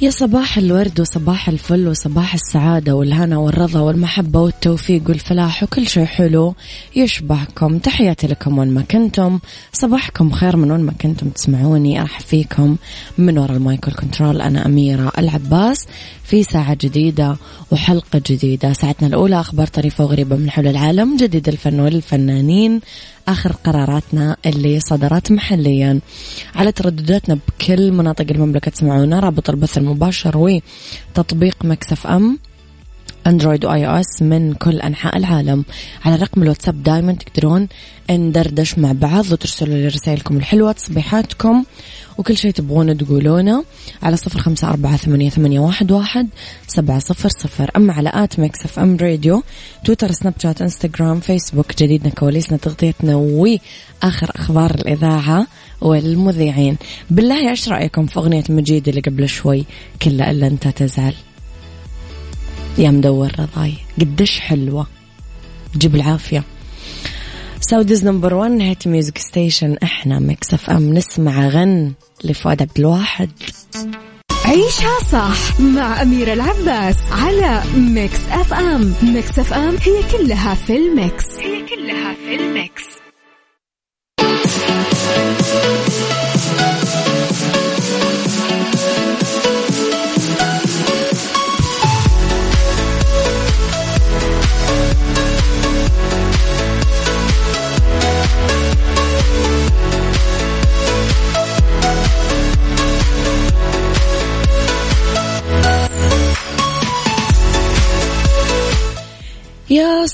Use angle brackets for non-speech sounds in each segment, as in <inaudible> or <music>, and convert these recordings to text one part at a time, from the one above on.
يا صباح الورد وصباح الفل وصباح السعادة والهنا والرضا والمحبة والتوفيق والفلاح وكل شيء حلو يشبهكم. تحياتي لكم وين ما كنتم. صباحكم خير من وين ما كنتم تسمعوني. أرحب فيكم من وراء المايكل كنترول أنا أميرة العباس في ساعة جديدة وحلقة جديدة. ساعتنا الأولى أخبار طريفة وغريبة من حول العالم جديد الفن والفنانين. آخر قراراتنا اللي صدرت محليا على تردداتنا بكل مناطق المملكة. تسمعونا رابط البث المباشر وتطبيق Mix FM. Android و iOS من كل أنحاء العالم. على رقم الواتساب دائما تقدرون ندردش مع بعض وترسلوا لي رسائلكم الحلوة تصبيحاتكم وكل شيء تبغونه تقولونه على صفر خمسة أربعة ثمانية, ثمانية واحد, واحد سبعة صفر صفر. أما على at Mix FM Radio تويتر سناب شات إنستغرام فيسبوك جديدنا كواليسنا تغطيتنا وآخر أخبار الإذاعة والمذيعين. بالله إيش رأيكم في أغنية مجيد اللي قبل شوي كلا إلا أنت تزعل؟ يا مدور رضاي. قديش حلوة. جيب العافية. Saudi's number 1 hit music station إحنا Mix FM نسمع غن لفؤاد عبد الواحد. عيشها صح مع أميرة العباس على Mix FM Mix FM هي كلها في ال mix. هي كلها في ال mix.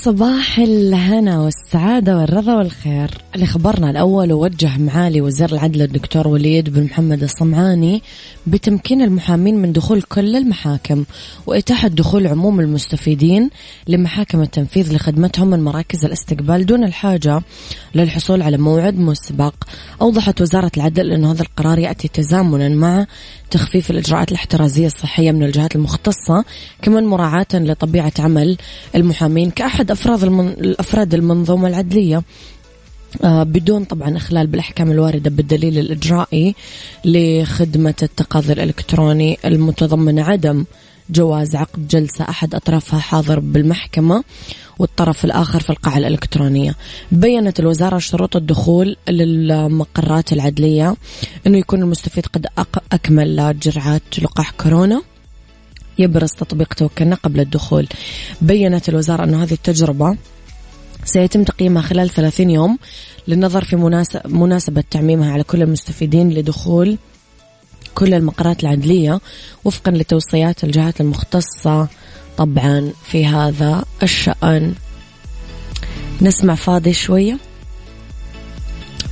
صباح الهنا والسعادة والرضا والخير. اللي خبرنا الأول ووجه معالي وزير العدل الدكتور وليد بن محمد الصمعاني بتمكين المحامين من دخول كل المحاكم وإتاحة دخول عموم المستفيدين لمحاكم التنفيذ لخدمتهم من مراكز الاستقبال دون الحاجة للحصول على موعد مسبق. أوضحت وزارة العدل أن هذا القرار يأتي تزامنا مع تخفيف الإجراءات الاحترازية الصحية من الجهات المختصة كمان مراعاة لطبيعة عمل المحامين كأحد أفراد المن... الأفراد المنظومة العدلية. آه بدون طبعا إخلال بالأحكام الواردة بالدليل الإجرائي لخدمة التقاضي الإلكتروني المتضمن عدم جواز عقد جلسة أحد أطرافها حاضر بالمحكمة والطرف الآخر في القاعة الإلكترونية. بيّنت الوزارة شروط الدخول للمقرات العدلية أنه يكون المستفيد قد أكمل جرعات لقاح كورونا يبرز تطبيق توكلنا قبل الدخول. بيّنت الوزارة أن هذه التجربة سيتم تقييمها خلال 30 يوم للنظر في مناسبة تعميمها على كل المستفيدين لدخول كل المقرات العدلية وفقا لتوصيات الجهات المختصة طبعا في هذا الشأن. نسمع فاضي شوية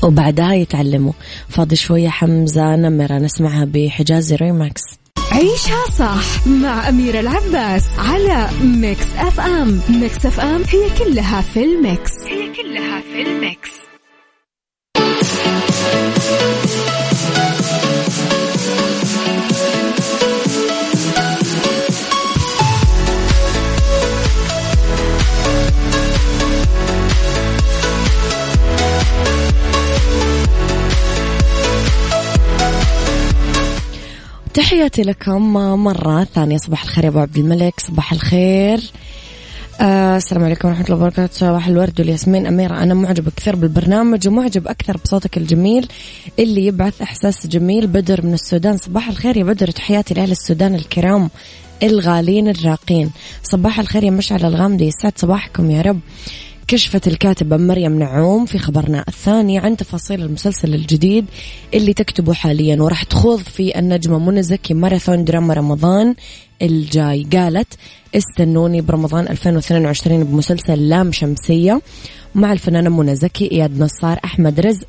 وبعدها يتعلموا. فاضي شوية حمزة نمرة نسمعها بحجازي ريماكس عيشها صح مع أميرة العباس على Mix FM. Mix FM هي كلها في ال mix. هي كلها في ال mix. تحياتي لكم مرة ثانية. صباح الخير يا أبو عبد الملك. صباح الخير. آه السلام عليكم ورحمة الله وبركاته. صباح الورد والياسمين. أميرة أنا معجب كثير بالبرنامج ومعجب أكثر بصوتك الجميل اللي يبعث إحساس جميل. بدر من السودان. صباح الخير يا بدر. تحياتي لأهل السودان الكرام الغالين الراقين. صباح الخير يا مشعل الغامدي. يسعد صباحكم يا رب. كشفت الكاتبة مريم نعوم في خبرنا الثاني عن تفاصيل المسلسل الجديد اللي تكتبه حاليا وراح تخوض في النجمة منى زكي ماراثون دراما رمضان الجاي. قالت استنوني برمضان 2022 بمسلسل لام شمسية مع الفنانة منى زكي إياد نصار أحمد رزق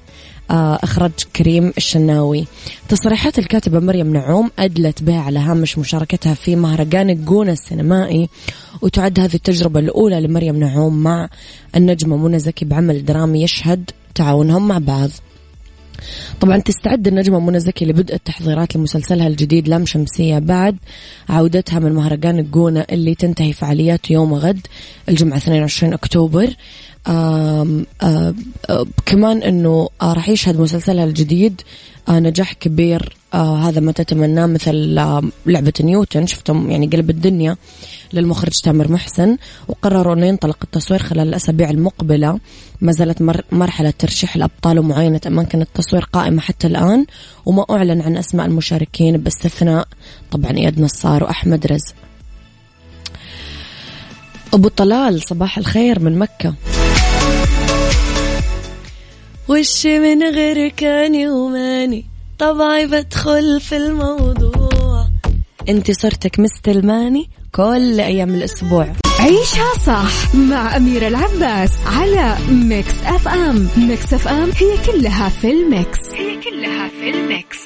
آه، أخرج كريم الشناوي. تصريحات الكاتبة مريم نعوم أدلت بها على هامش مشاركتها في مهرجان الجونة السينمائي وتعد هذه التجربة الأولى لمريم نعوم مع النجمة منى زكي بعمل درامي يشهد تعاونهم مع بعض. طبعا تستعد النجمة منى زكي لبدء التحضيرات لمسلسلها الجديد لام شمسية بعد عودتها من مهرجان الجونة اللي تنتهي فعالياته يوم غد الجمعة 22 أكتوبر. كمان إنه راح يشهد مسلسلها الجديد نجاح كبير هذا ما تتمناه مثل لعبة نيوتن شفتم يعني قلب الدنيا للمخرج تامر محسن وقرروا إنه ينطلق التصوير خلال الأسابيع المقبلة. ما زالت مر مرحلة ترشيح الأبطال ومعاينة أماكن التصوير قائمة حتى الآن وما أعلن عن أسماء المشاركين باستثناء طبعا إياد نصار وأحمد رزق. أبو طلال صباح الخير من مكة. وش من غير كاني وماني؟ طبعي بدخل في الموضوع. انت صرتك مستلماني كل أيام الأسبوع. عيشها صح مع أميرة العباس على Mix FM Mix FM هي كلها في ال mix. هي كلها في ال mix.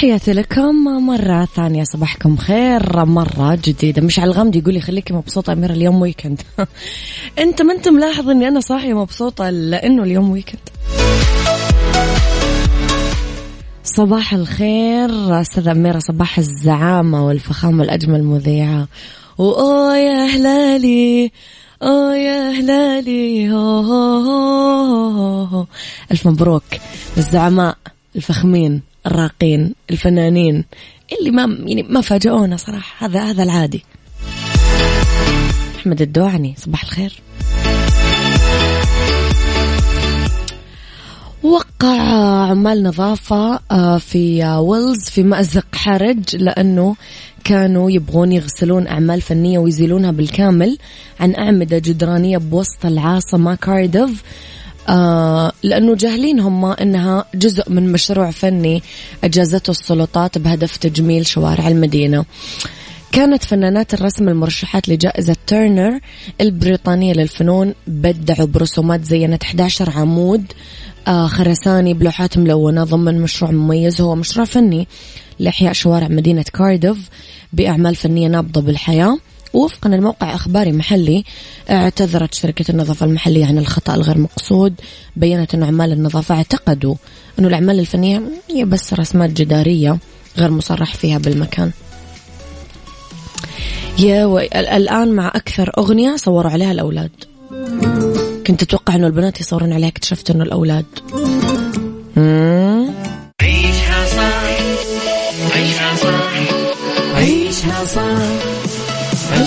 تحياتي لكم مرة ثانية صباحكم خير مرة جديدة. مشعل الغامدي يقول لي خليكي مبسوطة أميرة اليوم weekend <laughs> أنت ما أنت ملاحظ أني أنا صاحية مبسوطة لأنه اليوم weekend صباح الخير أستاذ أميرة صباح الزعامة والفخامة الأجمل مذيعة. وأوه يا هلالي أوه يا هلالي هو هو هو هو. ألف مبروك للزعماء الفخمين. الراقين الفنانين اللي ما يعني ما فاجئونا صراحة. هذا هذا العادي. أحمد الدوعني صباح الخير. وقع عمال نظافة آه، في ويلز في مأزق حرج لأنه كانوا يبغون يغسلون أعمال فنية ويزيلونها بالكامل. عن أعمدة جدرانية بوسط العاصمة كارديف آه لأنه جاهلين هم أنها جزء من مشروع فني أجازته السلطات بهدف تجميل شوارع المدينة. كانت فنانات الرسم المرشحات لجائزة تيرنر البريطانية للفنون بدعوا برسومات زينت 11 عمود آه خرساني بلوحات ملونة ضمن مشروع مميز. هو مشروع فني لإحياء شوارع مدينة كارديف بأعمال فنية نابضة بالحياة. وفقا لموقع إخباري محلي اعتذرت شركة النظافة المحلية عن الخطأ الغير مقصود بينت أن عمال النظافة اعتقدوا أن الأعمال الفنية هي بس رسمات جدارية غير مصرح فيها بالمكان. يا و... الآن مع أكثر أغنية صوروا عليها الأولاد. كنت أتوقع أنه البنات يصورون عليها اكتشفت أنه الأولاد. مم. عيشها صح عيشها صح عيشها صح.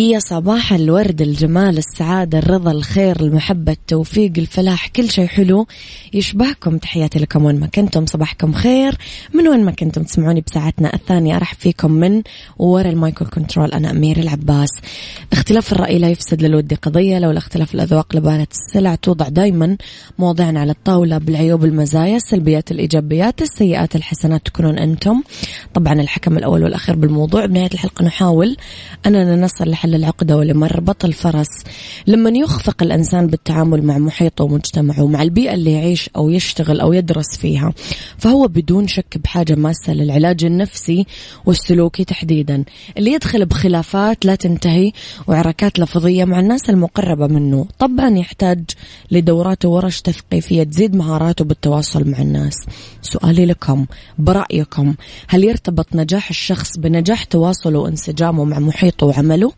يا صباح الورد الجمال السعادة الرضا الخير المحبة التوفيق الفلاح كل شيء حلو. يشبهكم تحياتي لكم وين ما كنتم صباحكم خير. من وين ما كنتم تسمعوني بساعتنا الثانية أرحب فيكم من ورا ال mic وال control أنا أميرة العباس. اختلاف الرأي لا يفسد للود قضية لولا اختلاف الأذواق لبارت السلع. توضع دايما مواضيعنا على الطاولة بالعيوب المزايا السلبيات الإيجابيات السيئات الحسنات تكونون أنتم. طبعا الحكم الأول والأخير بالموضوع. بنهاية الحلقة نحاول أننا نصل لحل العقدة ولمربط الفرس لما يخفق الإنسان بالتعامل مع محيطه ومجتمعه ومع البيئة اللي يعيش أو يشتغل أو يدرس فيها فهو بدون شك بحاجة ماسة للعلاج النفسي والسلوكي تحديدا. اللي يدخل بخلافات لا تنتهي وعركات لفظية مع الناس المقربة منه. طبعا يحتاج لدورات وورش تثقيفية تزيد مهاراته بالتواصل مع الناس. سؤالي لكم برأيكم هل يرتبط نجاح الشخص بنجاح تواصله وانسجامه مع محيطه وعمله؟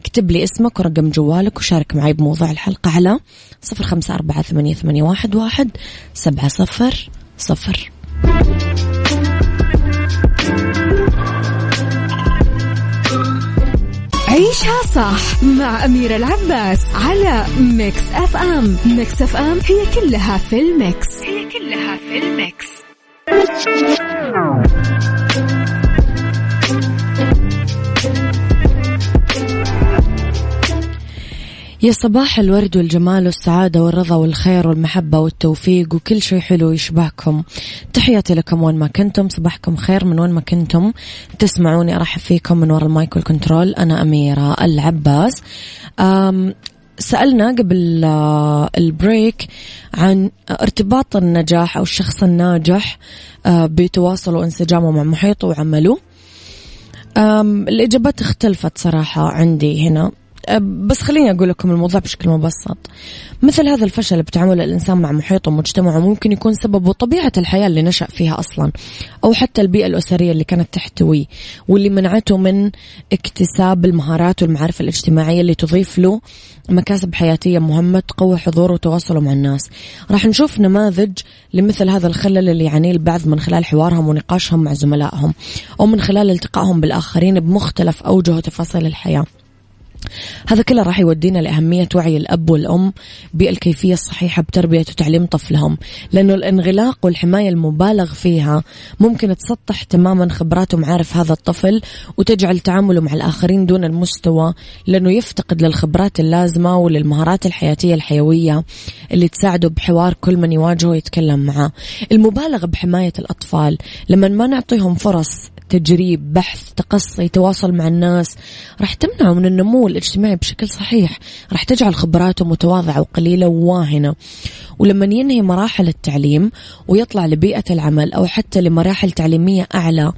اكتب لي اسمك ورقم جوالك وشارك معي بموضوع الحلقة على صفر خمسة أربعة ثمانية, ثمانية واحد, واحد سبعة صفر صفر. عيشها صح مع أميرة العباس على Mix FM. Mix FM هي كلها في ال mix. هي كلها في ال mix. يا صباح الورد والجمال والسعادة والرضا والخير والمحبة والتوفيق وكل شيء حلو يشبهكم. تحياتي لكم وين ما كنتم صباحكم خير من وين ما كنتم. تسمعوني أرحب فيكم من وراء ال mic وال control. أنا أميرة العباس. سألنا قبل آه، ال break عن ارتباط النجاح أو الشخص الناجح آه، بتواصله وانسجامه مع محيطه وعمله. الإجابات اختلفت صراحة عندي هنا. بس خليني أقول لكم الموضوع بشكل مبسط. مثل هذا الفشل بتعامل الإنسان مع محيطه ومجتمعه ممكن يكون سببه طبيعة الحياة اللي نشأ فيها أصلا أو حتى البيئة الأسرية اللي كانت تحتويه واللي منعته من اكتساب المهارات والمعارف الاجتماعية اللي تضيف له مكاسب حياتية مهمة تقوي حضوره وتواصله مع الناس. راح نشوف نماذج لمثل هذا الخلل اللي يعانيه البعض من خلال حوارهم ونقاشهم مع زملائهم أو من خلال التقائهم بالآخرين بمختلف أوجه وتفاصيل الحياة. هذا كله راح يودينا لأهمية وعي الأب والأم بالكيفية الصحيحة بتربية وتعليم طفلهم. لأنه الانغلاق والحماية المبالغ فيها ممكن تسطح تماما خبرات ومعارف هذا الطفل وتجعل تعامله مع الآخرين دون المستوى لأنه يفتقد للخبرات اللازمة وللمهارات الحياتية الحيوية اللي تساعده بحوار كل من يواجهه ويتكلم معه. المبالغة بحماية الأطفال لما ما نعطيهم فرص تجريب بحث تقصي تواصل مع الناس. راح تمنعه من النمو الاجتماعي بشكل صحيح. راح تجعل خبراته متواضعة وقليلة وواهنة. ولما ينهي مراحل التعليم ويطلع لبيئة العمل أو حتى لمراحل تعليمية أعلى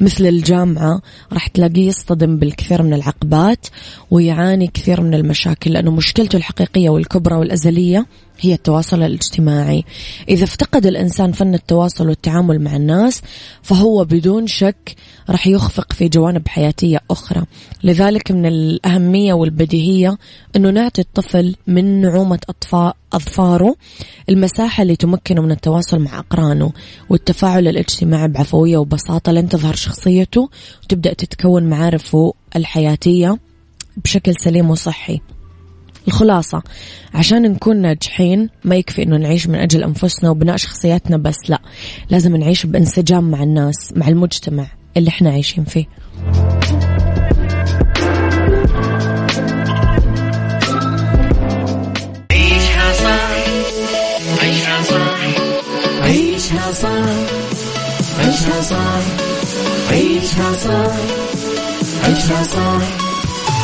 مثل الجامعة راح تلاقيه يصطدم بالكثير من العقبات ويعاني كثير من المشاكل لأنه مشكلته الحقيقية والكبرى والأزلية هي التواصل الاجتماعي. إذا افتقد الإنسان فن التواصل والتعامل مع الناس فهو بدون شك راح يخفق في جوانب حياتية أخرى. لذلك من الأهمية والبديهية أنه نعطي الطفل من نعومة أطفاء أظفاره المساحة اللي تمكنه من التواصل مع أقرانه والتفاعل الاجتماعي بعفوية وبساطة لن تظهر شخصيته وتبدأ تتكون معارفه الحياتية بشكل سليم وصحي. الخلاصة. عشان نكون ناجحين ما يكفي إنه نعيش من أجل أنفسنا وبناء شخصياتنا بس لا. لازم نعيش بانسجام مع الناس مع المجتمع اللي إحنا عايشين فيه. عيشها صح. عيشها صح. عيشها صح. عيشها صح. عيشها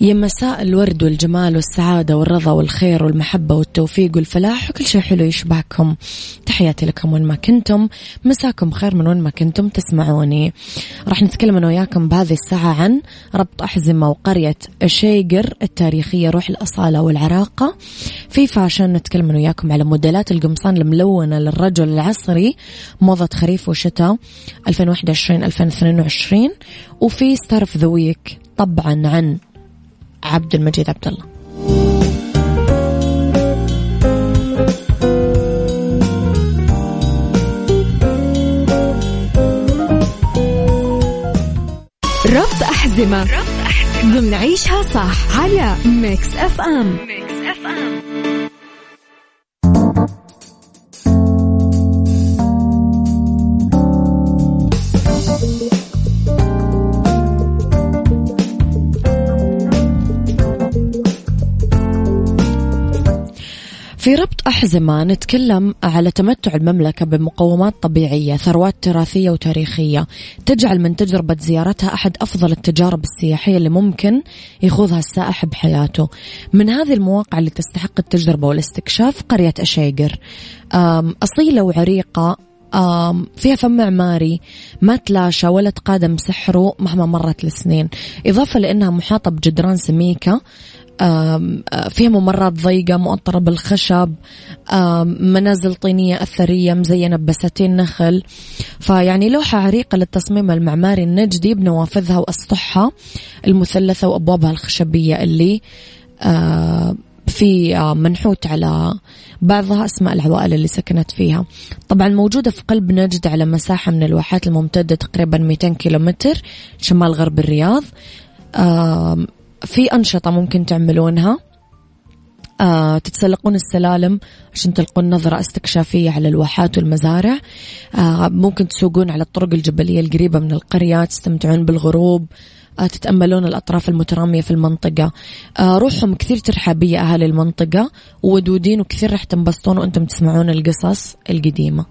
يا مساء الورد والجمال والسعادة والرضا والخير والمحبة والتوفيق والفلاح وكل شيء حلو يشبهكم. تحياتي لكم وين ما كنتم. مساكم خير من وين ما كنتم تسمعوني. راح نتكلم أنا وياكم بهذه الساعة عن ربط أحزمة وقرية أشيقر التاريخية روح الأصالة والعراقة. في fashion نتكلم أنا وياكم على موديلات القمصان الملونة للرجل العصري موضة خريف وشتاء 2021-2022 وفي Star of the Week طبعا عن عبد المجيد عبد الله. ربط أحزمة. ربط أحزمة. ضمن عيشها صح على Mix FM Mix FM في ربط أحزمة نتكلم على تمتع المملكة بمقومات طبيعية ثروات تراثية وتاريخية. تجعل من تجربة زيارتها أحد أفضل التجارب السياحية اللي ممكن يخوضها السائح بحياته. من هذه المواقع اللي تستحق التجربة والاستكشاف قرية أشيقر أصيلة وعريقة فيها فم معماري ما تلاشى ولا تقادم سحره مهما مرت السنين. إضافة لأنها محاطة بجدران سميكة فيها ممرات ضيقة مؤطرة بالخشب منازل طينية أثرية مزينة ببساتين نخل. فيعني لوحة عريقة للتصميم المعماري النجدي بنوافذها وأسطحها المثلثة وأبوابها الخشبية اللي في منحوت على بعضها أسماء العوائل اللي سكنت فيها. طبعا موجودة في قلب نجد على مساحة من الواحات الممتدة تقريبا 200 كيلومتر شمال غرب الرياض. في أنشطة ممكن تعملونها؟ آه، تتسلقون السلالم عشان تلقون نظرة استكشافية على الواحات والمزارع. آه، ممكن تسوقون على الطرق الجبلية القريبة من القرية تستمتعون بالغروب. آه، تتأملون الأطراف المترامية في المنطقة. آه، روحهم كثير ترحابية أهل المنطقة. وودودين وكثير راح تنبسطون وأنتم تسمعون القصص القديمة.